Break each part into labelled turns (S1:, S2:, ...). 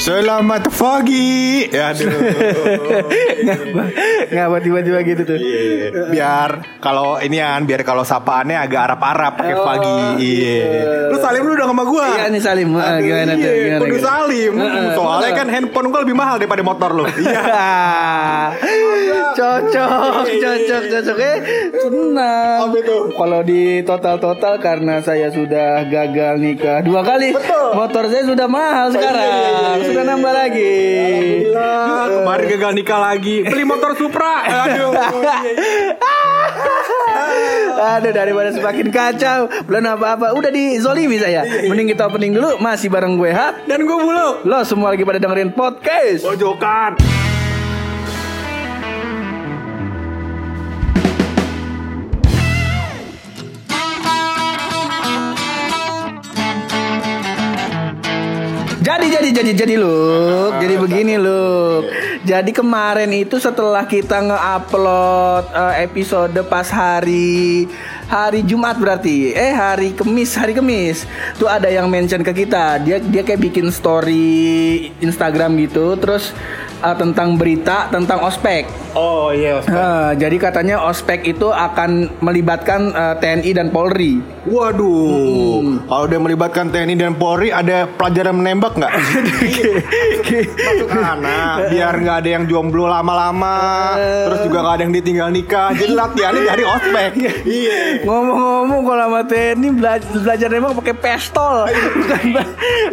S1: Selamat pagi. Ya, aduh.
S2: Ngapa tiba-tiba gitu tuh?
S1: Iya. biar kalau ini kan biar kalau sapaannya agak Arab-Arab pakai
S2: Oh,
S1: pagi. Iya. Lu salim lu udah sama gua.
S2: Iya nih Salim, Ah,
S1: Aduh,
S2: gimana tuh?
S1: iya,
S2: Gimana?
S1: Kudu
S2: gimana?
S1: salim.
S2: Heeh,
S1: Soalnya kan handphone gua lebih mahal daripada motor lu. Iya.
S2: cocok, cocok, cocok. Eh,
S1: itu?
S2: Kalau di total-total karena saya sudah gagal nikah dua kali.
S1: Betul.
S2: Motor saya sudah mahal sekarang.
S1: Iya, iya, iya,
S2: sudah
S1: iya.
S2: nambah lagi.
S1: Alhamdulillah, kemarin gagal nikah lagi. Beli motor Supra. Aduh.
S2: Aduh daripada semakin kacau Belum apa-apa Udah dizolimi saya Mending kita opening dulu Masih bareng gue Hap
S1: Dan gua buluk.
S2: Lo semua lagi pada dengerin podcast
S1: Pojokan.
S2: Jadi jadi jadi jadi Luk Jadi begini Luk Jadi kemarin itu setelah kita nge-upload eh, episode pas hari Hari Jumat berarti. Eh hari Kemis Hari Kemis. Tuh ada yang mention ke kita. Dia dia kayak bikin story Instagram gitu Terus eh, tentang berita tentang ospek.
S1: Oh iya.
S2: Eh, jadi katanya ospek itu akan melibatkan eh, TNI dan Polri.
S1: Waduh, kalau dia melibatkan TNI dan Polri ada pelajaran menembak nggak? Masuk anak, biar nggak ada yang jomblo lama-lama, terus juga nggak ada yang ditinggal nikah. Jadi latihannya dari ospek. Iya.
S2: Ngomong-ngomong kalau sama TNI belajar, belajar nembak pakai pistol, bukan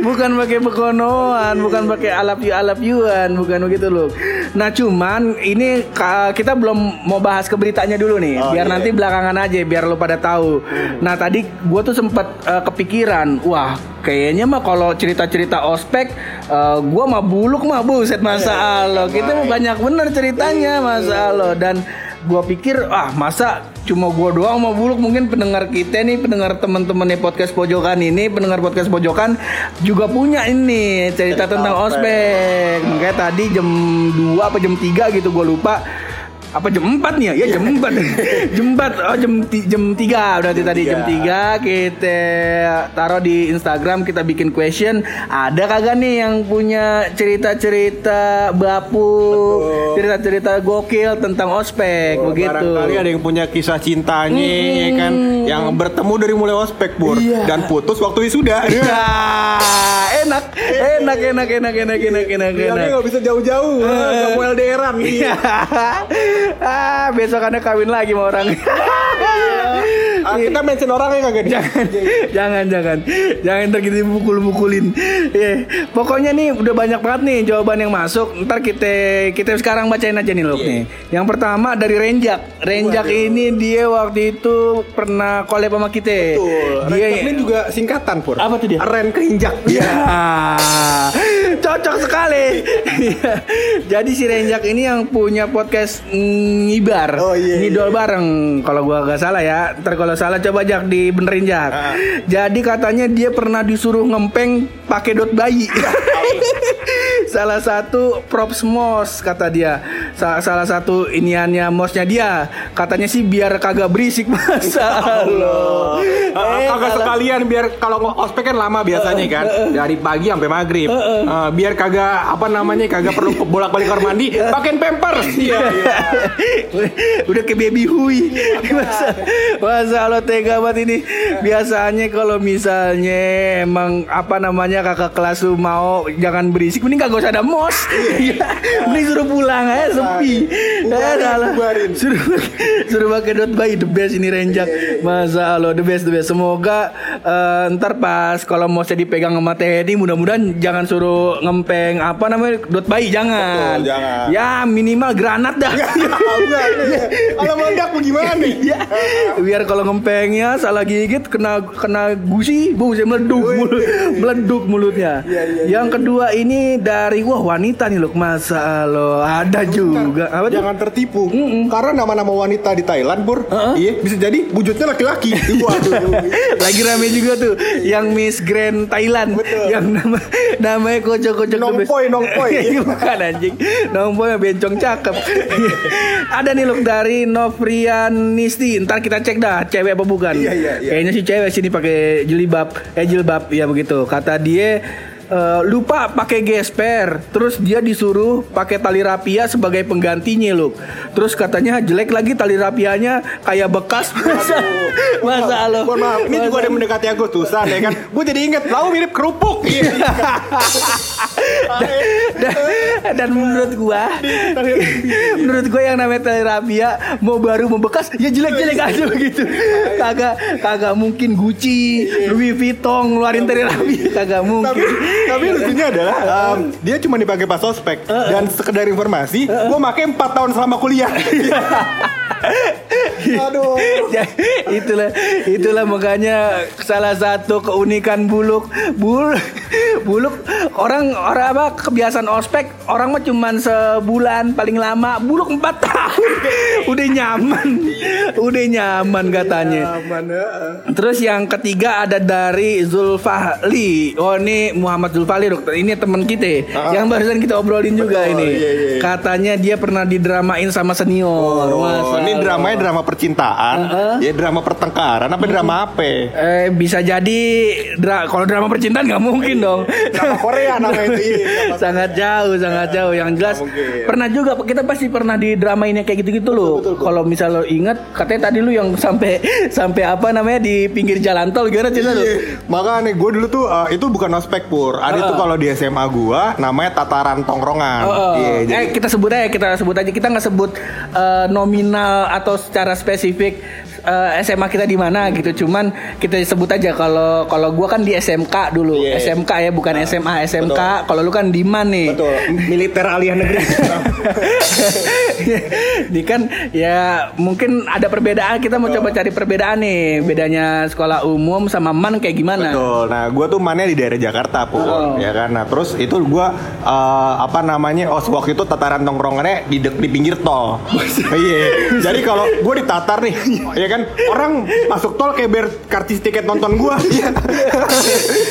S2: bukan pakai bekonoan, bukan pakai alap yu alap yuan, bukan begitu loh. Nah cuman ini kita belum mau bahas ke beritanya dulu nih,
S1: Oh,
S2: biar
S1: iya.
S2: nanti belakangan aja, biar lo pada tahu. Nah tadi gue tuh sempet eh, kepikiran, wah kayaknya mah kalau cerita-cerita ospek, eh, gue mah buluk mah buset masa Allah, kita mah banyak bener ceritanya masa Allah dan gue pikir ah masa cuma gue doang mau buluk. Mungkin pendengar kita nih pendengar teman-teman podcast pojokan ini pendengar podcast pojokan juga punya ini cerita tentang ospek. makanya tadi jam 2 apa jam 3 gitu gue lupa apa jam 4 nih ya? Ya jam 4 Jam 4 Oh jam, jam 3 Berarti tadi jam 3 Kita taruh di Instagram Kita bikin question. Ada kagak nih yang punya cerita-cerita Bapu Cerita-cerita gokil Tentang ospek? Begitu.
S1: Barangkali ada yang punya kisah cintanya, ya kan, yang bertemu dari mulai ospek pur
S2: Iya.
S1: dan putus waktu wisuda.
S2: Ya, enak, enak, enak, enak, enak, enak, enak, enak.
S1: nggak bisa jauh-jauh, nggak mau LDRan.
S2: Iya. ah, besokannya kawin lagi sama orang.
S1: Kita mention orangnya kagak
S2: jangan, jangan, jangan, jangan ntar kita mukul-mukulin. Ya, pokoknya nih udah banyak banget nih jawaban yang masuk. Ntar kita kita sekarang bacain aja nih loh nih. Yang pertama dari Renjak. Renjak ini dia waktu itu pernah collab sama kita.
S1: Betul.
S2: Dia
S1: Renjak ini juga singkatan pur.
S2: Apa tuh dia?
S1: Ren keinjak.
S2: Ya, cocok sekali. Jadi si Renjak ini yang punya podcast ngibar,
S1: Oh, iya,
S2: ngidol bareng. Kalau gua gak salah ya, ntar kalau salah coba Jak dibenerin Jak.
S1: Ah.
S2: Jadi katanya dia pernah disuruh ngempeng pakai dot bayi. salah satu props mos kata dia. Sa- salah satu iniannya mosnya dia. Katanya sih biar kagak berisik masa Allah.
S1: Ah,
S2: Eh,
S1: kagak
S2: kalau-
S1: sekalian biar kalau ospek kan lama biasanya kan dari pagi sampai maghrib Ah, biar kagak apa namanya kagak perlu bolak balik kamar mandi pakein pampers iya
S2: Udah ke baby hui. Masa, masa lo tega banget ini. Biasanya kalau misalnya emang apa namanya kakak kelas lu mau jangan berisik, mending kagak usah ada mos. mending suruh pulang aja sepi. Salah. Suruh suruh pakai dot bayi the best ini renjak. Masa lo the best the best. Semoga eh, ntar pas kalau mosnya dipegang sama TNI mudah-mudahan jangan suruh ngempeng apa namanya dot bayi jangan.
S1: Betul, jangan.
S2: Ya minimal granat dah.
S1: kalau meledak bagaimana nih
S2: Iya. Biar kalau ngempengnya salah gigit kena kena gusi, buset meleduk mulut, meleduk mulutnya. Yang kedua ini dari wah wanita nih loh, masa lo ada juga. Apa
S1: jangan tertipu. Karena nama-nama wanita di Thailand pur iya bisa jadi wujudnya laki-laki. Waduh.
S2: Lagi rame juga tuh yang Miss Grand Thailand. Yang nama namanya kocok-kocok.
S1: Nongpoy, nongpoy.
S2: Iya, bukan anjing. Nongpoy yang bencong cakep. Ada nih look dari Novrianisti. Ntar kita cek dah cewek apa bukan.
S1: Iya, iya, iya.
S2: kayaknya sih cewek sini pakai jilbab. Eh jilbab ya begitu. Kata dia eh, lupa pakai gesper. Terus dia disuruh pakai tali rapia sebagai penggantinya loh terus katanya jelek lagi tali rapianya kayak bekas. Masa masa lo
S1: Mohon maaf, ini juga ada mendekati Agustusan ya kan. Gue jadi inget, lau mirip kerupuk. Iya.
S2: dan, dan menurut gua menurut gua yang namanya tali rapia mau baru mau bekas ya jelek-jelek aja begitu. Kagak kagak mungkin Gucci Louis Vuitton ngeluarin tali rapia kagak mungkin
S1: tapi lucunya adalah um, dia cuma dipakai pas ospek dan sekedar informasi, gue pakai 4 tahun selama kuliah. Aduh.
S2: Ya, itulah itulah makanya salah satu keunikan buluk bul buluk orang orang apa kebiasaan ospek orang mah cuman sebulan paling lama. Buluk empat tahun. Udah nyaman. Udah nyaman katanya. Terus yang ketiga ada dari Zulfahli. Oh ini Muhammad Zulfahli, dokter. Ini teman kita, yang barusan kita obrolin juga
S1: Betul,
S2: ini.
S1: iya, iya.
S2: Katanya dia pernah didramain sama senior.
S1: Oh,
S2: Masa.
S1: ini dramanya drama percintaan, ya drama pertengkaran, apa drama apa?
S2: Eh bisa jadi dra kalau drama percintaan nggak mungkin dong.
S1: Drama Korea namanya itu. iya,
S2: sangat jauh, sangat jauh. Yang jelas
S1: mungkin.
S2: pernah juga kita pasti pernah di drama ini kayak gitu-gitu loh. Kalau misal lo ingat, katanya tadi lu yang sampai sampai apa namanya di pinggir jalan tol gimana cerita lu?
S1: Iya. Makanya gue dulu tuh uh, itu bukan ospek pur. Ada tuh kalau di SMA gua namanya tataran tongkrongan. Iya,
S2: eh
S1: jadi
S2: kita sebut aja kita sebut aja kita nggak sebut eh, nominal atau secara spesifik eh, SMA kita di mana gitu cuman kita sebut aja kalau kalau gua kan di SMK dulu
S1: Iya.
S2: SMK ya bukan SMA SMK kalau lu kan di mana nih
S1: betul militer aliyah negeri.
S2: Ini kan ya mungkin ada perbedaan kita mau coba cari perbedaan nih bedanya sekolah umum sama man kayak gimana
S1: Betul. Nah, gue tuh mana di daerah Jakarta, pur,
S2: Oh.
S1: ya kan. Nah, terus itu gue uh, apa namanya? Oh, waktu itu tataran tongkrongannya di di pinggir tol. Iya. Jadi kalau gue ditatar nih, ya kan, orang masuk tol kayak ber kartis tiket nonton gue. Iya.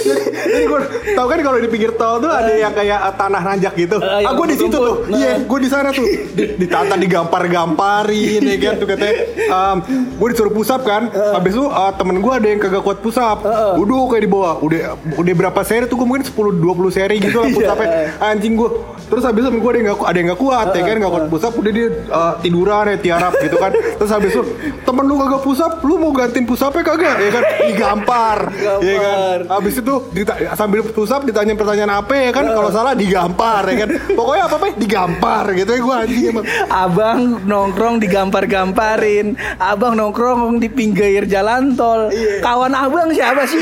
S1: jadi jadi gue tahu kan kalau di pinggir tol tuh ada yang kayak uh, tanah nanjak gitu.
S2: Eh,
S1: ah, gue di situ tuh.
S2: Nah.
S1: Iya, gue di sana tuh. Di, ditatar digampar-gamparin, ya kan. Tuh katanya, um, gue disuruh pusap kan. Habis itu uh, temen gue ada yang kagak kuat pusap. Udah kayak di bawah. Udah udah berapa seri tuh gue mungkin 10 20 seri gitu lah pusapnya. Anjing gue. Terus habis itu gue ada yang gak, ada yang gak kuat ya kan gak kuat pusap udah dia uh, tiduran ya tiarap gitu kan. Terus habis itu temen lu kagak pusap, lu mau gantiin pusapnya kagak? Ya kan digampar. Ya kan. Habis itu dita- sambil pusap ditanya pertanyaan apa ya kan? Kalau salah digampar ya kan. Pokoknya apa apa digampar gitu ya gue anjing emang.
S2: Abang nongkrong digampar-gamparin Abang nongkrong di pinggir jalan tol
S1: Iya.
S2: Kawan abang siapa sih?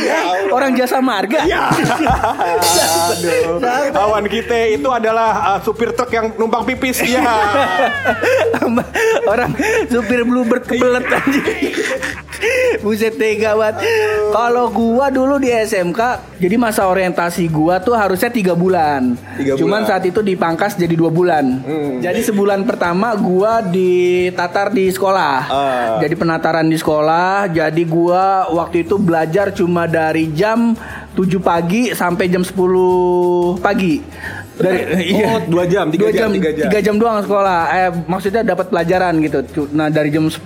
S2: Orang jasa marga.
S1: Aduh. Kawan kita itu adalah uh, supir truk yang numpang pipis. Ya.
S2: Orang supir bluebird kebelet aja Buset deh gawat Kalau gua dulu di SMK Jadi masa orientasi gua tuh harusnya tiga bulan
S1: Tiga
S2: Cuman
S1: bulan.
S2: saat itu dipangkas jadi dua bulan Jadi sebulan pertama gua ditatar di sekolah
S1: Ah.
S2: Jadi penataran di sekolah Jadi gua waktu itu belajar cuma dari jam 7 pagi sampai jam 10 pagi dari
S1: Oh, dua jam, tiga
S2: dua
S1: jam, tiga jam.
S2: tiga jam doang sekolah. Eh maksudnya dapat pelajaran gitu. Nah dari jam 10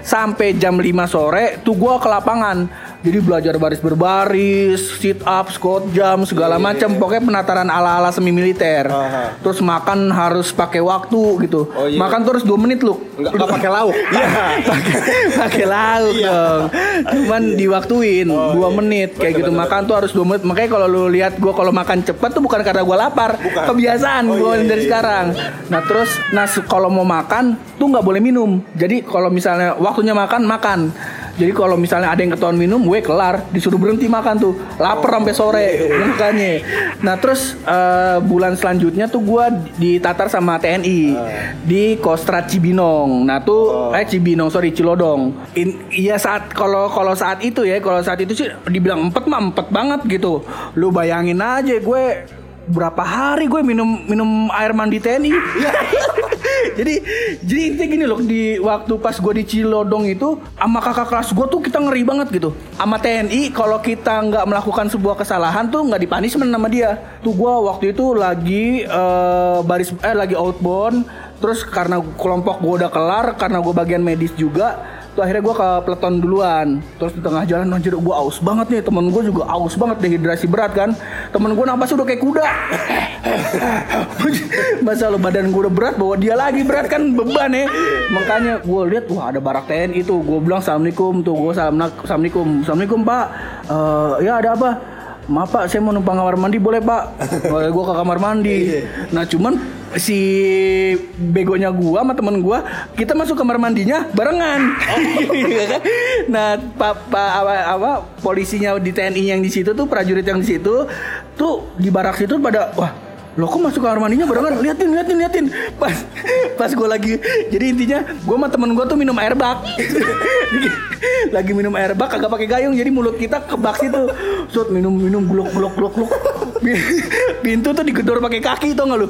S2: sampai jam 5 sore tuh gua ke lapangan. Jadi belajar baris berbaris, sit up, squat jam segala macam. Pokoknya penataran ala-ala semi militer.
S1: Iya, Aha.
S2: Terus makan harus pakai waktu gitu.
S1: Oh, iya.
S2: Makan terus 2 menit lu.
S1: Enggak enggak pakai lauk. Iya.
S2: pakai pakai lauk
S1: Iya.
S2: dong. Cuman diwaktuin 2 menit kayak gitu. Makan tuh harus 2 menit. Makanya kalau lu lihat gua kalau makan cepet tuh bukan karena gua lapar,
S1: Bukan.
S2: kebiasaan
S1: Oh,
S2: gua
S1: iya,
S2: dari
S1: iya,
S2: sekarang. Nah, terus nah kalau mau makan tuh nggak boleh minum. Jadi kalau misalnya waktunya makan makan. Jadi kalau misalnya ada yang ketahuan minum, gue kelar, disuruh berhenti makan tuh, lapar sampai sore makanya. Nah terus eh, bulan selanjutnya tuh gue ditatar sama TNI di Kostrat Cibinong. Nah tuh eh Cibinong sorry Cilodong. Iya saat kalau kalau saat itu ya, kalau saat itu sih dibilang empet mah empet banget gitu. Lu bayangin aja gue berapa hari gue minum minum air mandi TNI jadi jadi intinya gini loh di waktu pas gue di Cilodong itu sama kakak kelas gue tuh kita ngeri banget gitu. Sama TNI kalau kita nggak melakukan sebuah kesalahan tuh nggak dipunishment sama dia. Tuh gue waktu itu lagi eh, baris eh lagi outbound terus karena kelompok gue udah kelar karena gue bagian medis juga tuh akhirnya gue ke peleton duluan. Terus di tengah jalan anjir gue aus banget nih. Temen gue juga aus banget dehidrasi berat kan. Temen gue napas udah kayak kuda. Masa lo badan gue udah berat bawa dia lagi. Berat kan beban ya. Makanya gue lihat wah ada barak TNI tuh. Gue bilang assalamualaikum. Tuh gue salam assalamualaikum. Assalamualaikum pak. Eh, ya ada apa Maaf pak, saya mau numpang kamar mandi boleh pak? Boleh gue ke kamar mandi. Nah cuman si begonya gua sama temen gua kita masuk kamar mandinya barengan. Iya kan? nah pak pak apa, apa polisinya di TNI yang di situ tuh prajurit yang di situ tuh di barak situ pada wah Lo kok masuk kamar mandinya barengan? Liatin, liatin, liatin. Pas pas gue lagi jadi intinya gue sama temen gue tuh minum air bak. lagi minum air bak kagak pakai gayung jadi mulut kita ke bak situ. Sut minum minum glok glok glok glok. Pintu tuh digedor pakai kaki tau gak lu?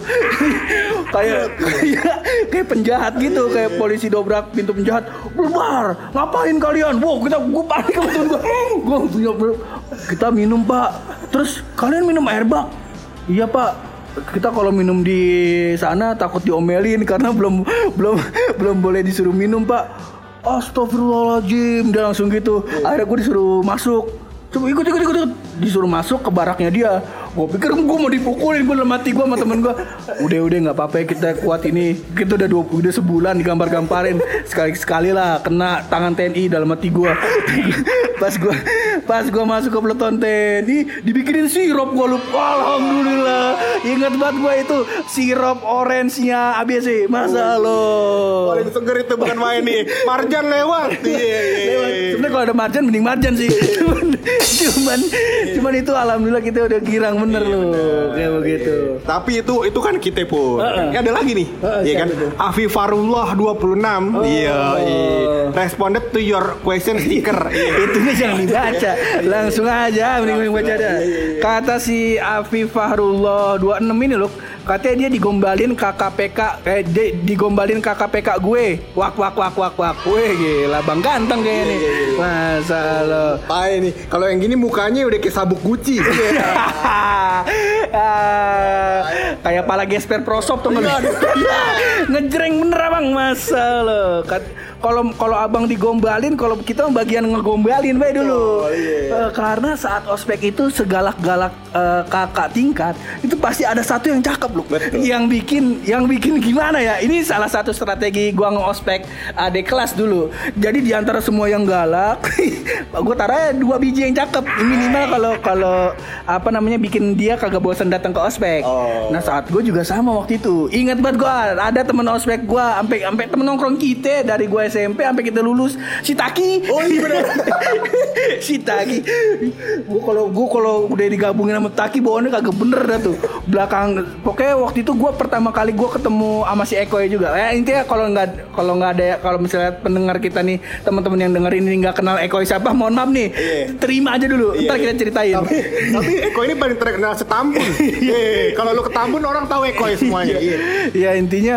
S2: kayak kayak kayak penjahat gitu, kayak polisi dobrak pintu penjahat. Bubar, ngapain kalian? Wow, kita gue panik sama temen gue. Gue punya kita minum pak. Terus kalian minum air bak? Iya pak, kita kalau minum di sana takut diomelin karena belum belum belum boleh disuruh minum pak. Astagfirullahaladzim dia langsung gitu. Akhirnya gue disuruh masuk. Coba ikut ikut ikut ikut. Disuruh masuk ke baraknya dia. Gue pikir gue mau dipukulin gue hati gue sama temen gue. Udah udah nggak apa-apa ya, kita kuat ini. Kita udah dua udah sebulan digambar-gamparin sekali sekali lah kena tangan TNI dalam hati gue. pas gue pas gue masuk ke peleton TNI dibikinin sirup gue lupa. Alhamdulillah. Ingat banget gue itu sirup orange-nya ABC. Masa lo.
S1: Paling seger itu bukan main nih. Marjan lewat.
S2: Lewat. Sebenarnya kalau ada marjan mending marjan sih. cuman, cuman, itu alhamdulillah kita udah girang bener loh kayak begitu.
S1: Tapi itu itu kan kita pun.
S2: Heeh.
S1: Ya, ada lagi nih.
S2: Heeh,
S1: Iya kan?
S2: siapa itu?
S1: Afifarullah 26. Iya, iya. Responded to your question sticker. Iya.
S2: Itunya jangan dibaca Langsung aja mending mending baca dah Kata si Afif Fahrullah 26 ini loh Katanya dia digombalin KKPK Eh dia digombalin KKPK gue. Wak wak wak wak wak. Weh gila bang ganteng kayaknya nih. Masa lo.
S1: Pai nih. Kalau yang gini mukanya udah kayak sabuk Gucci.
S2: Kayak pala gesper prosop tuh nggak ngejreng bener abang. Masa lo? Kalau kalau abang digombalin kalau kita bagian ngegombalin bae dulu. Eh, karena saat ospek itu segalak-galak eh, kakak tingkat itu pasti ada satu yang cakep loh. Yang bikin yang bikin gimana ya? Ini salah satu strategi gua ngospek adik kelas dulu. Jadi di antara semua yang galak gua taruh dua biji yang cakep. Minimal kalau kalau apa namanya bikin dia kagak bosan datang ke ospek.
S1: Oh.
S2: nah saat gue juga sama waktu itu. Ingat banget gua ada temen ospek gua sampai sampai temen nongkrong kita dari gua SMP sampai kita lulus. Si Taki. Oh iya benar si Taki. Gua kalau gua kalau udah digabungin sama Taki bawaannya kagak bener dah tuh. Belakang pokoknya waktu itu gua pertama kali gua ketemu sama si Eko juga. Ya intinya kalau nggak kalau nggak ada kalau misalnya pendengar kita nih teman-teman yang dengerin ini nggak kenal Eko siapa mohon maaf nih. Terima aja dulu ntar kita ceritain.
S1: Tapi, tapi Eko ini paling terkenal setambun. Iya. Kalau lu ketambun orang tahu Eko ya semuanya. Iya.
S2: ya intinya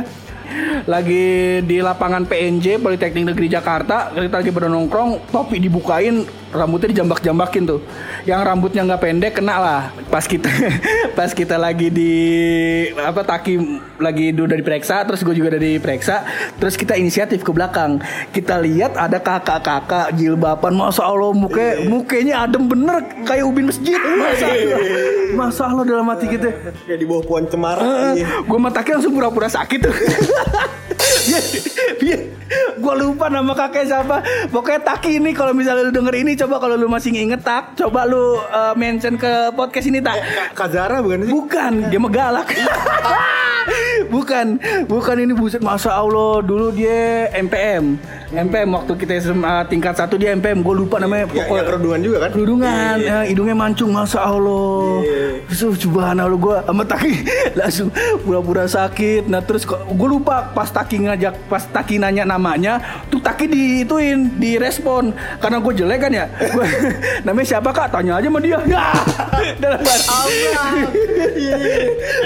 S2: lagi di lapangan PNJ Politeknik Negeri Jakarta kita lagi pada nongkrong topi dibukain rambutnya dijambak-jambakin tuh. Yang rambutnya nggak pendek kena lah. Pas kita pas kita lagi di apa Taki lagi udah diperiksa terus gue juga udah diperiksa terus kita inisiatif ke belakang. Kita lihat ada kakak-kakak jilbaban masa Allah muka mukanya adem bener kayak ubin masjid. Masa Allah? Masa Allah dalam hati kita?
S1: Kayak di bawah pohon cemara. Iya.
S2: gue matakin langsung pura-pura sakit. Tuh. gue lupa nama kakek siapa. Pokoknya Taki ini kalau misalnya lu denger ini coba kalau lu masih nginget tak, coba lu uh, mention ke podcast ini tak.
S1: Kak Zara bukan sih?
S2: Bukan, dia megalak. bukan, bukan ini buset masa Allah dulu dia MPM. MPM waktu kita SMA tingkat satu dia MPM gue lupa namanya
S1: Ya,
S2: pokok
S1: ya kerudungan juga kan?
S2: kerudungan ya, hidungnya mancung masa Allah. Terus subhanallah gue sama Taki langsung pura-pura sakit. Nah terus gue lupa pas Taki ngajak pas Taki nanya namanya tuh Taki diituin direspon. Karena gue jelek kan ya? Gua, namanya siapa kak? Tanya aja sama dia. Ya. Dalam
S1: Iya, iya.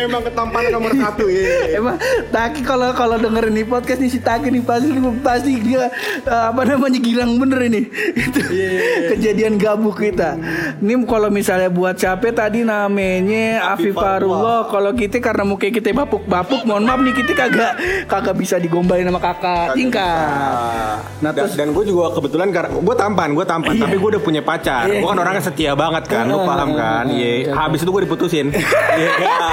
S1: Emang ketampanan nomor satu ya.
S2: Emang Taki kalau kalau dengerin nih podcast nih si Taki nih pasti pasti dia eh, apa namanya gilang bener ini. Itu kejadian gabuk kita. Ini kalau misalnya buat siapa tadi namanya Afif Farullah. Kalau kita karena muka kita bapuk-bapuk, mohon maaf nih kita kagak kagak bisa digombalin sama kakak tingkat.
S1: Nah, dan, dan gue juga kebetulan karena gue tampan, gue tampan, tapi gue udah punya pacar.
S2: Iya.
S1: Gue kan orangnya setia banget kan, lu paham kan? Iya. Habis itu gue diputusin. Iya.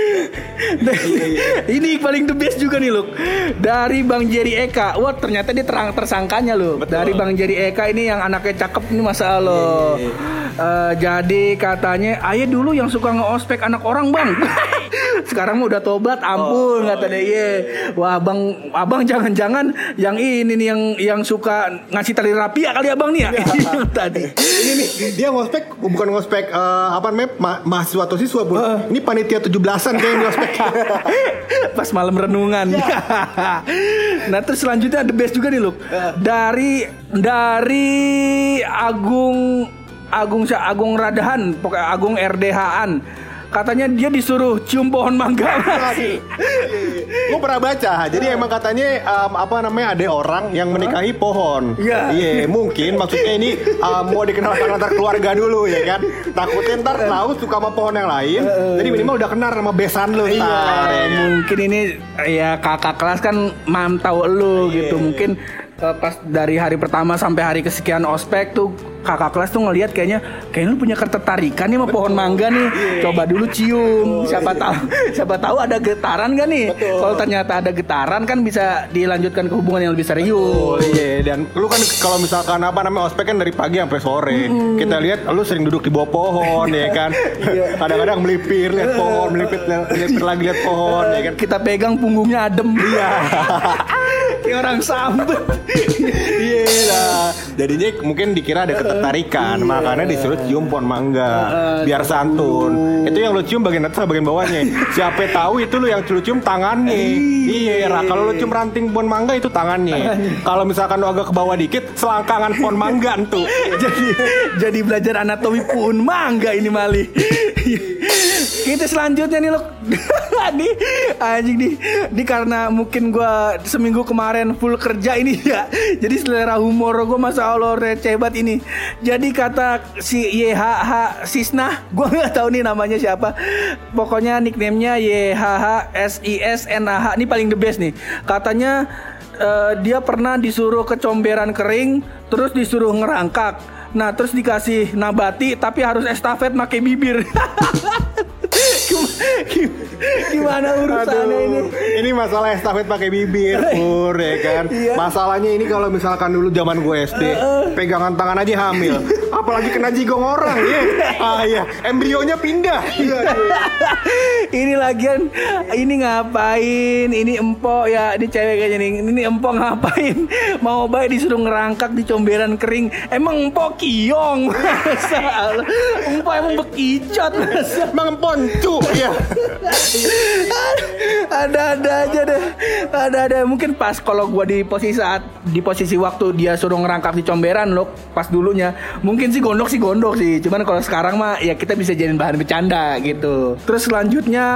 S2: Ini paling the best juga nih Luk. Dari Bang Jerry Eka. Wah ternyata dia terang tersangkanya loh Dari Bang Jerry Eka ini yang anaknya cakep ini masa Allah Eh, Jadi katanya Ayah dulu yang suka nge-ospek anak orang bang Sekarang mah udah tobat ampun kata dia "Iya." Wah abang Abang jangan-jangan Yang ini nih yang yang suka ngasih tali rapia kali abang nih ya Tadi
S1: Ini nih, dia ngospek bukan ngospek eh, apa namanya ma- mahasiswa atau siswa pun. Ini panitia 17-an kayak yang ngospek.
S2: pas malam renungan. nah terus selanjutnya the best juga nih Luk. Dari dari Agung Agung Agung Radahan, pokoknya Agung RDH-an. Katanya dia disuruh cium pohon mangga.
S1: Gue pernah baca, jadi emang katanya em, apa namanya ada orang yang menikahi pohon.
S2: Iya.
S1: Iya, mungkin maksudnya ini em, mau dikenalkan antar keluarga dulu ya kan. Takutnya ntar tahu suka sama pohon yang lain. Jadi minimal udah kenal sama besan lu ntar. ya kan?
S2: Iya, mungkin ini ya kakak kelas kan mam tahu lu gitu. Mungkin eh, pas dari hari pertama sampai hari kesekian ospek tuh kakak kelas tuh ngelihat kayaknya kayaknya lu punya ketertarikan nih sama pohon mangga nih. Coba dulu cium. Siapa tahu siapa tahu ada getaran gak nih? Kalau ternyata ada getaran kan bisa dilanjutkan ke hubungan yang lebih serius.
S1: Iya dan lu kan kalau misalkan apa namanya ospek kan dari pagi sampai sore. Kita lihat lu sering duduk di bawah pohon ya kan. Kadang-kadang melipir lihat pohon, melipir melipir lagi lihat pohon ya kan.
S2: Kita pegang punggungnya adem. Iya. Kayak orang sambet.
S1: Iya lah. Jadinya mungkin dikira ada ketertarikan, makanya disuruh cium pohon mangga biar santun. Itu yang lu cium bagian atas bagian bawahnya. Siapa tahu itu lu yang lu cium tangannya. Iya, kalau lu cium ranting pohon mangga itu tangannya. Kalau misalkan lu agak ke bawah dikit, selangkangan pohon mangga tuh.
S2: jadi jadi belajar anatomi pun mangga ini Mali. Kita selanjutnya nih lo. nih anjing nih. Ini karena mungkin gua seminggu kemarin full kerja ini ya. Jadi selera humor gua masa Allah receh banget ini. Jadi kata si YHH Sisna, gua nggak tahu nih namanya siapa. Pokoknya nicknamenya YHH SISNAH. Ini paling the best nih. Katanya eh, dia pernah disuruh ke comberan kering, terus disuruh ngerangkak. Nah, terus dikasih nabati tapi harus estafet pakai bibir. Gim- Gimana urusannya ini?
S1: ini masalah estafet pakai bibir, pur ya kan.
S2: Iya.
S1: Masalahnya ini kalau misalkan dulu zaman gue SD, pegangan tangan aja hamil, apalagi kena jigong orang ya. Ah iya, embrionya pindah. Iya, iya.
S2: ini lagian ini ngapain? Ini empok ya, ini cewek kayaknya nih. Ini empok ngapain? Mau baik disuruh ngerangkak di comberan kering. Emang empok kiong. Empok emang bekicot. masa.
S1: Emang poncu ya.
S2: Ada-ada aja deh. Ada-ada mungkin pas kalau gua di posisi saat di posisi waktu dia suruh ngerangkap di comberan loh pas dulunya. Mungkin sih gondok sih gondok sih. Cuman kalau sekarang mah ya kita bisa jadiin bahan bercanda gitu. Terus selanjutnya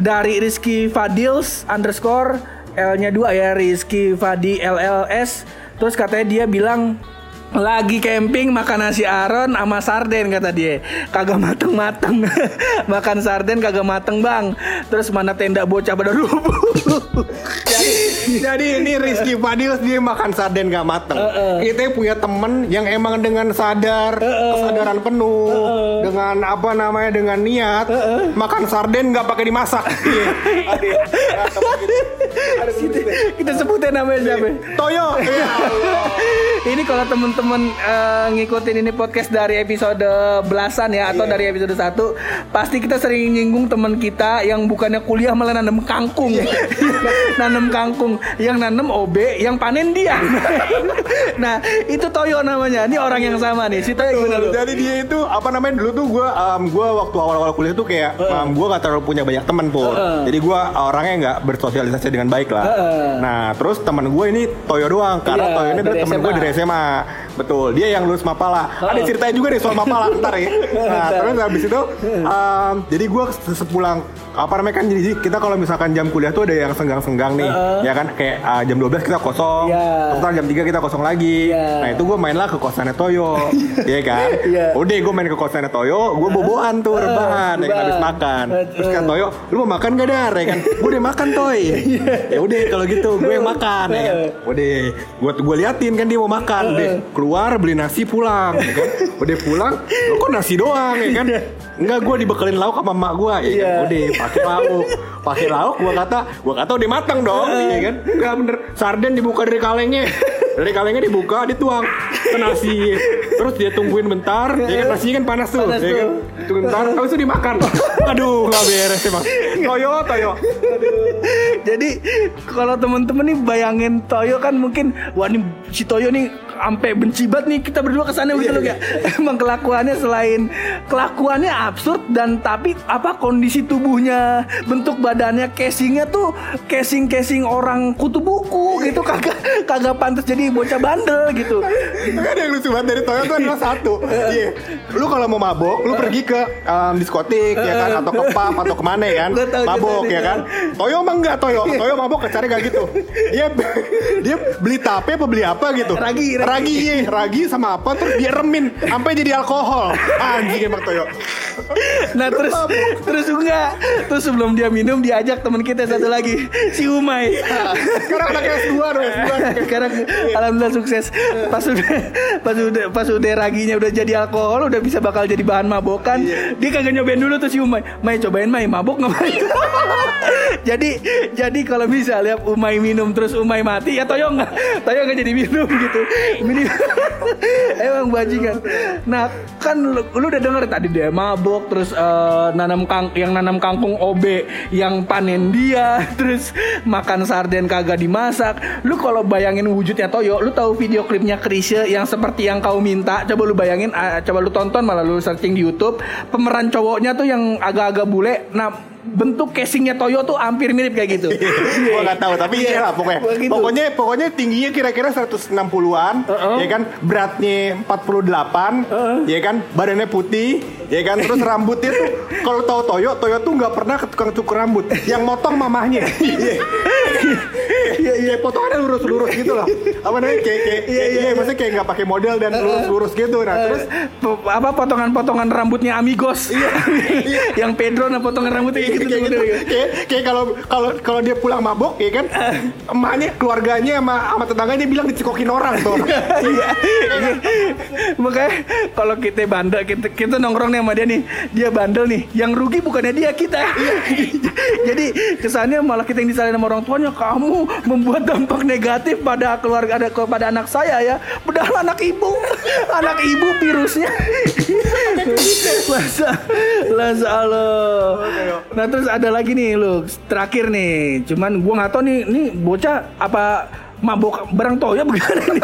S2: dari Rizky Fadils underscore L-nya dua ya Rizky Fadi LLS. Terus katanya dia bilang lagi camping makan nasi aron sama sarden kata dia. Kagak mateng mateng makan sarden kagak mateng bang. Terus mana tenda bocah pada rubuh.
S1: Jadi ini Rizky Fadil dia makan sarden gak mateng. Kita punya temen yang emang dengan sadar, kesadaran penuh, dengan apa namanya dengan niat, makan sarden nggak pakai dimasak. Iya.
S2: Kita, kita sebutin namanya siapa?
S1: Toyo.
S2: Ini kalau temen-temen teman-teman eh, ngikutin ini podcast dari episode belasan ya atau dari episode 1 pasti kita sering nyinggung teman kita yang bukannya kuliah malah nanam kangkung. nanam kangkung, yang nanam OB, yang panen dia. nah, itu Toyo namanya. Ini orang yang sama nih. Si Toyo gimana lu?
S1: Jadi dia itu apa namanya dulu tuh gue gue waktu awal-awal kuliah tuh kayak um, gue gak terlalu punya banyak teman pun. Jadi gue orangnya nggak bersosialisasi dengan baik lah. Nah terus teman gue ini Toyo doang karena
S2: Iya,
S1: Toyo ini adalah teman gue dari SMA. Betul. Dia yang lulus Mapala. Ada ceritanya juga nih soal Mapala ntar ya. Nah terus habis itu um, jadi gue sepulang apa namanya kan jadi kita kalau misalkan jam kuliah tuh ada yang senggang-senggang nih ya kan? Kayak uh, jam 12 kita kosong
S2: Iya.
S1: terus jam 3 kita kosong lagi.
S2: Iya.
S1: nah itu gue mainlah ke kosannya Toyo Iya kan?
S2: Iya.
S1: udah gue main ke kosannya Toyo gue boboan tuh rebahan ya kan? Habis makan.
S2: Eh,
S1: terus kan Toyo lu mau makan gak dar? Ya kan? Gue udah makan Toy. Ya udah kalau gitu gue yang makan ya kan? Udah gue gue liatin kan dia mau makan. Udah keluar beli nasi pulang ya kan? Udah pulang lu kok nasi doang? Ya kan Enggak, gue dibekelin lauk sama emak gue ya kan?
S2: Iya.
S1: Udah, pakai lauk. Pakai lauk, gue kata Gue kata udah matang dong, ya kan? Enggak bener, sarden dibuka dari kalengnya. Dari kalengnya dibuka, dituang. Ke nasi. Terus dia tungguin bentar. Ya kan, nasinya kan panas tuh
S2: Panas
S1: ya kan?
S2: tuh.
S1: Tungguin bentar, habis itu dimakan. Aduh, gak beres emang. Toyo, Toyo.
S2: Jadi kalau temen-temen nih bayangin Toyo kan mungkin wah nih si Toyo nih sampai benci banget nih kita berdua ke sana gitu loh ya. Emang kelakuannya selain kelakuannya absurd dan tapi apa kondisi tubuhnya, bentuk badannya, casingnya tuh casing casing orang kutu buku gitu kagak kagak pantas jadi bocah bandel gitu.
S1: Ada yang lucu banget dari Toyo tuh adalah satu. Iya. Lu kalau mau mabok Lu pergi ke um, diskotik ya kan? Atau ke pub Atau ke mana ya kan? Mabok ya kan? Toyo mah enggak Toyo. Toyo mabok kecarnya gak gitu. Dia dia beli tape apa beli apa gitu.
S2: Ragi, ragi.
S1: Ragi iya, Ragi sama apa Terus dia remin Sampai jadi alkohol Anjing emang Toyo
S2: Nah terus terus enggak terus sebelum dia minum diajak teman kita satu lagi si Umay.
S1: Sekarang anaknya S2 dong S2
S2: Sekarang alhamdulillah sukses. Pas udah pas udah pas udah raginya udah jadi alkohol udah bisa bakal jadi bahan mabokan. Dia kagak nyobain dulu tuh si Umay. Mai cobain Mai mabok nggak Mai? jadi jadi kalau bisa lihat Umay minum terus Umay mati ya Toyo nggak Toyo nggak jadi minum gitu. Minim emang bajingan. Nah kan lu, lu udah denger tadi dia mabok terus eh, nanam kang yang nanam kangkung OB yang panen dia terus makan sarden kagak dimasak. Lu kalau bayangin wujudnya Toyo, lu tahu video klipnya Krisye yang seperti yang kau minta. Coba lu bayangin, ah, coba lu tonton malah lu searching di YouTube. Pemeran cowoknya tuh yang agak-agak bule. Nah bentuk casingnya Toyo tuh hampir mirip kayak gitu.
S1: Gua nggak tahu tapi iya lah pokoknya.
S2: Begitu.
S1: Pokoknya pokoknya tingginya kira-kira 160-an,
S2: Uh-uh.
S1: ya kan? Beratnya 48, ya kan? Badannya putih, ya kan? Terus rambutnya tuh kalau tahu Toyo, Toyo tuh nggak pernah ke tukang cukur rambut. Yang motong mamahnya. Iya, iya, potongannya lurus-lurus gitu loh. Apa namanya? Kayak kayak iya, iya, maksudnya kayak nggak pakai model dan lurus-lurus gitu. Nah, terus
S2: apa potongan-potongan rambutnya Amigos yang Pedro nah potongan rambutnya kayak gitu,
S1: kayak gitu
S2: tuh.
S1: kayak kayak kalau kalau kalau dia pulang mabok ya kan emaknya keluarganya sama sama tetangganya bilang dicekokin orang tuh
S2: Iya. Makanya kalau kita bandel kita, kita nongkrong nih sama dia nih, dia bandel nih. Yang rugi bukannya dia kita. Jadi kesannya malah kita yang disalahin sama orang tuanya, kamu membuat dampak negatif pada keluarga ada kepada anak saya ya. Padahal anak ibu, anak ibu virusnya. Masa, masa Allah. Nah terus ada lagi nih lu terakhir nih. Cuman gua nggak tahu nih, nih bocah apa mabok barang toya bagaimana nih?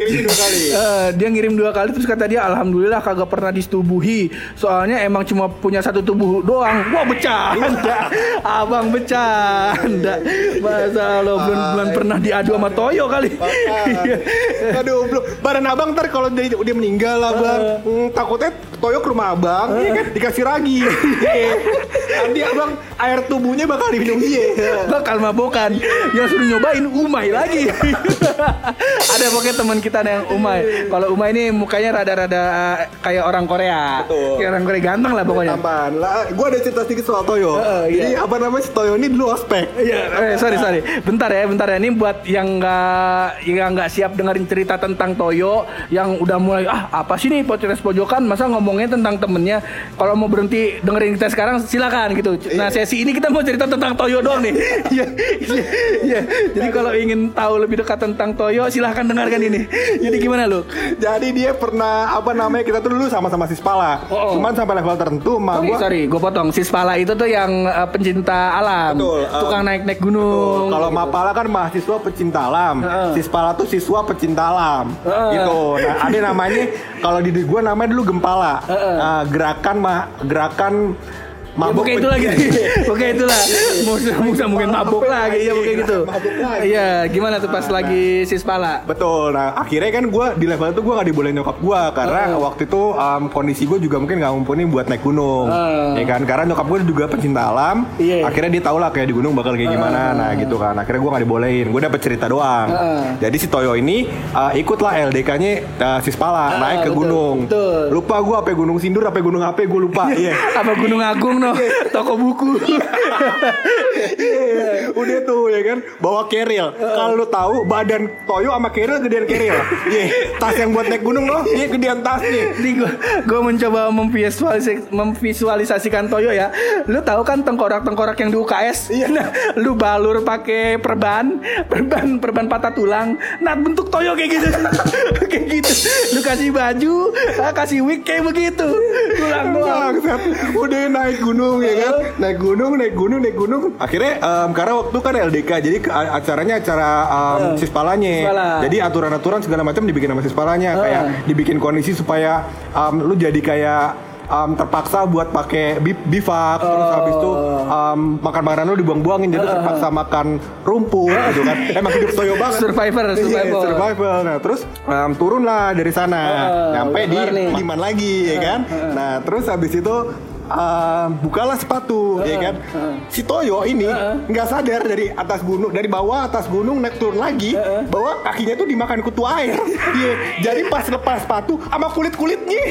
S1: ini dua kali.
S2: Eh, dia ngirim dua kali terus kata dia alhamdulillah kagak pernah disetubuhi. Soalnya emang cuma punya satu tubuh doang. Wah bercanda. Abang bercanda. Masa lo belum belum pernah diadu sama Toyo kali?
S1: Ah, aduh belum. Badan abang ntar kalau dia udah meninggal lah bang Hmm, takutnya Toyo ke rumah abang ya kan? Dikasih ragi. Iya. nanti abang air tubuhnya bakal diminum. Dia
S2: bakal mabokan. Yang suruh nyobain Umay lagi. Ada pokoknya teman kita ada yang Umay. Kalau Umay ini mukanya rada-rada eh, kayak orang Korea.
S1: Betul.
S2: kayak orang Korea ganteng lah pokoknya.
S1: Tambahan. Lah gue ada cerita sedikit soal Toyo.
S2: Heeh, iya.
S1: jadi apa namanya si Toyo ini dulu ospek.
S2: Iya, eh, sorry sorry. Bentar ya, bentar ya. Ini buat yang nggak yang nggak siap dengerin cerita tentang Toyo, yang udah mulai ah apa sih nih podcast pojokan, masa ngomongnya tentang temennya. Kalau mau berhenti dengerin kita sekarang, silakan. gitu. Nah sesi ini kita mau cerita tentang Toyo doang nih. Iya, iya, iya. Jadi kalau ingin tahu lebih dekat tentang Toyo, silahkan dengarkan ini. Jadi gimana lu?
S1: Jadi dia pernah apa namanya kita tuh dulu sama-sama Sispala.
S2: Oh, oh.
S1: Cuman sampai level tertentu
S2: Oh,
S1: emak gua
S2: sorry, gue potong. Sispala itu tuh yang uh, pencinta alam,
S1: Betul, uh,
S2: tukang naik-naik gunung.
S1: Kalau Mapala kan mahasiswa pecinta alam,
S2: Heeh.
S1: Sispala tuh siswa pecinta alam,
S2: Heeh.
S1: gitu. Nah, ada namanya kalau di gua namanya dulu Gempala, Nah, gerakan mah gerakan mabuk
S2: pokoknya itu lagi, pokoknya itulah. Musa, Musa mungkin mabuk lagi, ya pokoknya gitu. Iya, gimana tuh pas lagi sispala?
S1: Betul. Nah, akhirnya kan gue di level itu gue gak dibolehin nyokap gue karena waktu itu um, kondisi gue juga mungkin nggak mumpuni buat naik gunung,
S2: Ah.
S1: ya kan? Karena nyokap gue juga pecinta alam.
S2: Iya.
S1: Akhirnya dia tahu lah kayak di gunung bakal kayak gimana. Nah, gitu kan. Akhirnya gue gak dibolehin. Gue dapet cerita doang. Jadi si Toyo ini uh, ikutlah LDK-nya uh, Sispala
S2: Ah,
S1: naik ke
S2: betul,
S1: gunung.
S2: betul.
S1: Lupa gue apa Gunung Sindur apa Gunung apa gue lupa. Iya.
S2: Apa Gunung Agung no? Toko buku.
S1: Udah tuh ya kan bawa keril. Kalau lu tahu badan Toyo sama keril gedean keril. Iya, tas yang buat naik gunung loh, iya gedean tas nih.
S2: Ini gue gue mencoba memvisualis- memvisualisasikan Toyo ya. Lu tahu kan tengkorak-tengkorak yang di UKS? Iya. Nah, lu balur pakai perban, perban perban patah tulang. Nah, bentuk Toyo kayak gitu. kayak gitu. Lu kasih baju, ah, kasih wig kayak begitu. Tulang doang.
S1: Udah naik gunung ya kan Naik gunung, naik gunung, naik gunung Akhirnya em, karena waktu kan LDK Jadi ke- acaranya acara em, sispalanya
S2: Sispala.
S1: Jadi aturan-aturan segala macam dibikin sama sispalanya Kayak dibikin kondisi supaya em, lu jadi kayak em, terpaksa buat pakai bi- bivak terus habis itu em, makan makanan lu dibuang-buangin jadi lu terpaksa makan rumput gitu kan emang hidup toyo banget
S2: Survivor,
S1: Iya,
S2: survivor.
S1: survival. Nah, terus em, turun lah dari sana.
S2: Heeh,
S1: Nyampe di
S2: nih.
S1: Liman lagi ya kan. Nah, terus habis itu em, bukalah sepatu ya kan. Si Toyo ini nggak sadar dari atas gunung, dari bawah atas gunung naik turun lagi, bahwa kakinya tuh dimakan kutu air. Iya. Jadi pas lepas sepatu sama kulit-kulitnya.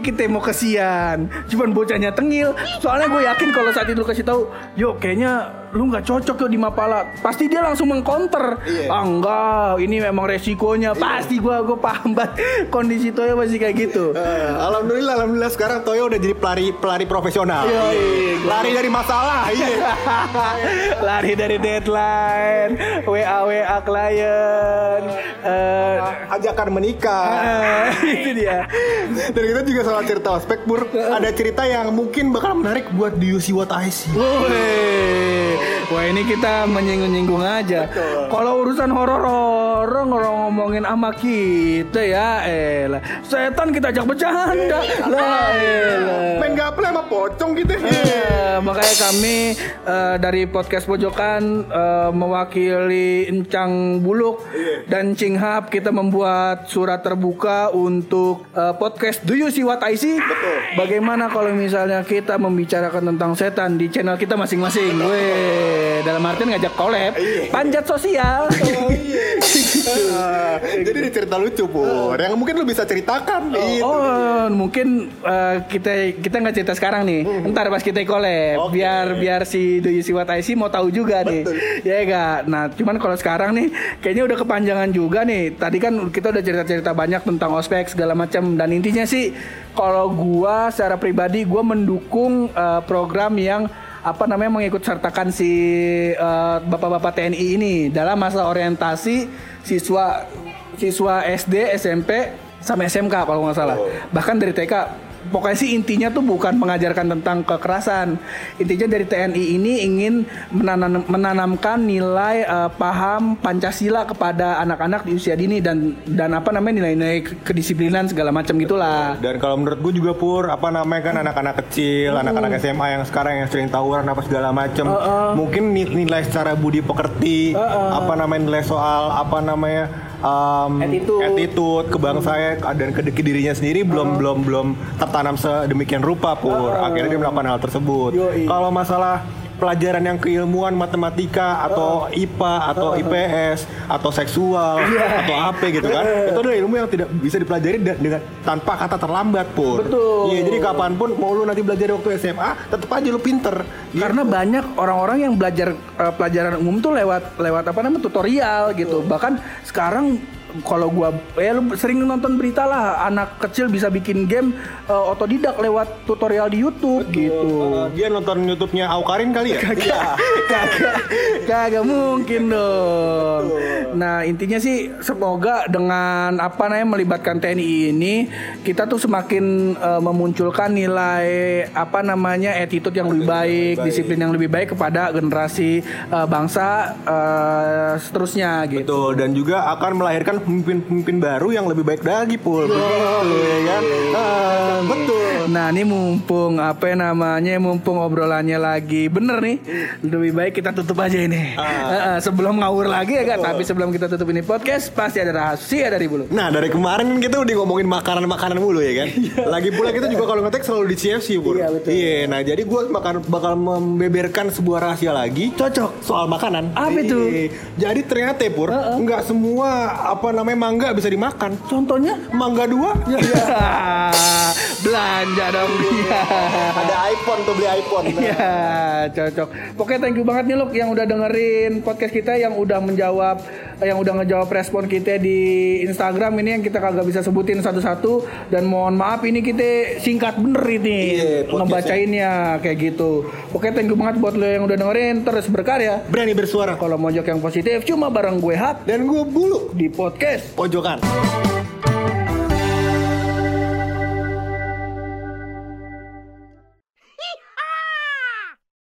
S2: Kita mau kesian cuman bocahnya tengil soalnya gue yakin kalau saat itu kasih tahu yo kayaknya lu nggak cocok yo di Mapala pasti dia langsung mengcounter
S1: Iya.
S2: ah enggak ini memang resikonya pasti gue gue paham banget kondisi Toyo masih kayak gitu
S1: Eh, alhamdulillah, alhamdulillah sekarang Toyo udah jadi pelari pelari profesional.
S2: Iya, iya.
S1: Lari dari masalah. Iya.
S2: lari dari deadline WA WA klien eh
S1: Ajakan menikah.
S2: Eh, itu dia.
S1: Dan kita juga soal cerita ospek Bur. Ada cerita yang mungkin bakal menarik buat di UC What I See.
S2: Woi, wah ini kita menyinggung-nyinggung aja. Kalau urusan horor-horor ngomongin sama kita ya, elah. Setan kita ajak bercanda. Lah, elah.
S1: Main gaple sama pocong gitu
S2: Eh, makanya kami eh, dari podcast pojokan eh, mewakili Encang Buluk dan Cing Hap kita membuat surat terbuka untuk eh, podcast Do You See What I See? Bagaimana kalau misalnya kita membicarakan tentang setan di channel kita masing-masing? Weh, dalam artian ngajak collab, panjat sosial.
S1: Ah, Jadi ini cerita lucu Pur Yang mungkin lu bisa ceritakan gitu.
S2: Oh, mungkin eh, kita kita nggak cerita sekarang nih. Ntar pas kita collab, biar biar si Do You See What I See mau tahu juga nih. Ya enggak. Nah, cuman kalau sekarang nih kayaknya udah kepanjangan juga nih. Tadi kan kita udah cerita-cerita banyak tentang ospek segala macam dan intinya sih kalau gua secara pribadi gua mendukung eh, program yang apa namanya mengikut sertakan si eh, bapak-bapak TNI ini dalam masa orientasi siswa siswa SD, SMP sama SMK kalau nggak salah. Bahkan dari TK. Pokoknya sih intinya tuh bukan mengajarkan tentang kekerasan. Intinya dari TNI ini ingin menanam- menanamkan nilai eh, paham Pancasila kepada anak-anak di usia dini dan dan apa namanya nilai-nilai kedisiplinan segala macam gitulah.
S1: Dan kalau menurut gue juga Pur Apa namanya kan anak-anak kecil Anak-anak SMA yang sekarang yang sering tawuran apa segala macem Mungkin ni- nilai secara budi pekerti Apa namanya nilai soal Apa namanya um,
S2: Attitude.
S1: attitude, kebangsaan dan ke, ke dirinya sendiri belum belum belum tertanam sedemikian rupa pur. Akhirnya dia melakukan hal tersebut. Kalau masalah pelajaran yang keilmuan matematika atau IPA atau IPS atau seksual atau apa gitu kan itu adalah ilmu yang tidak bisa dipelajari dengan tanpa kata terlambat pur
S2: Betul.
S1: iya jadi kapan pun mau lu nanti belajar waktu SMA tetap aja lu pinter. Gitu.
S2: Karena banyak orang-orang yang belajar eh, pelajaran umum tuh lewat lewat apa namanya tutorial gitu. Bahkan sekarang kalau gua ya lu sering nonton berita lah anak kecil bisa bikin game eh, otodidak lewat tutorial di YouTube gitu.
S1: Uh, dia nonton YouTube-nya Aukarin kali ya? Iya.
S2: kagak kagak mungkin dong nah intinya sih semoga dengan apa namanya melibatkan TNI ini kita tuh semakin eh, memunculkan nilai apa namanya attitude yang lebih baik, disiplin yang lebih baik kepada generasi eh, bangsa eh, seterusnya gitu
S1: Betul dan juga akan melahirkan pemimpin-pemimpin baru yang lebih baik lagi pul. Begitu ya kan? Ah, betul.
S2: Nah ini mumpung apa namanya mumpung obrolannya lagi bener nih lebih baik kita tutup aja ini Eh, eh, sebelum ngawur lagi ya kan tapi sebelum kita tutup ini podcast pasti ada rahasia dari bulu
S1: Nah dari kemarin kan kita udah ngomongin makanan-makanan mulu ya kan. Lagi pula kita juga kalau ngetek selalu di CFC pur.
S2: Iya, betul.
S1: Iya. Nah jadi gue bakal bakal membeberkan sebuah rahasia lagi.
S2: cocok
S1: soal makanan.
S2: Apa itu?
S1: Iya. Jadi ternyata ya, pur
S2: Heeh.
S1: nggak semua apa namanya mangga bisa dimakan.
S2: contohnya
S1: Mangga dua.
S2: belanja dong dia
S1: Ada iPhone tuh beli iPhone. Nah.
S2: Ya, cocok. Pokoknya thank you banget nih Luk yang udah dengerin podcast kita yang udah menjawab yang udah ngejawab respon kita di Instagram ini yang kita kagak bisa sebutin satu-satu dan mohon maaf ini kita singkat bener ini
S1: Iya,
S2: ngebacainnya kayak gitu. Oke, thank you banget buat lo yang udah dengerin terus berkarya.
S1: Berani bersuara.
S2: Kalau mojok yang positif cuma bareng gue Hap
S1: Dan gue bulu
S2: di podcast
S1: pojokan.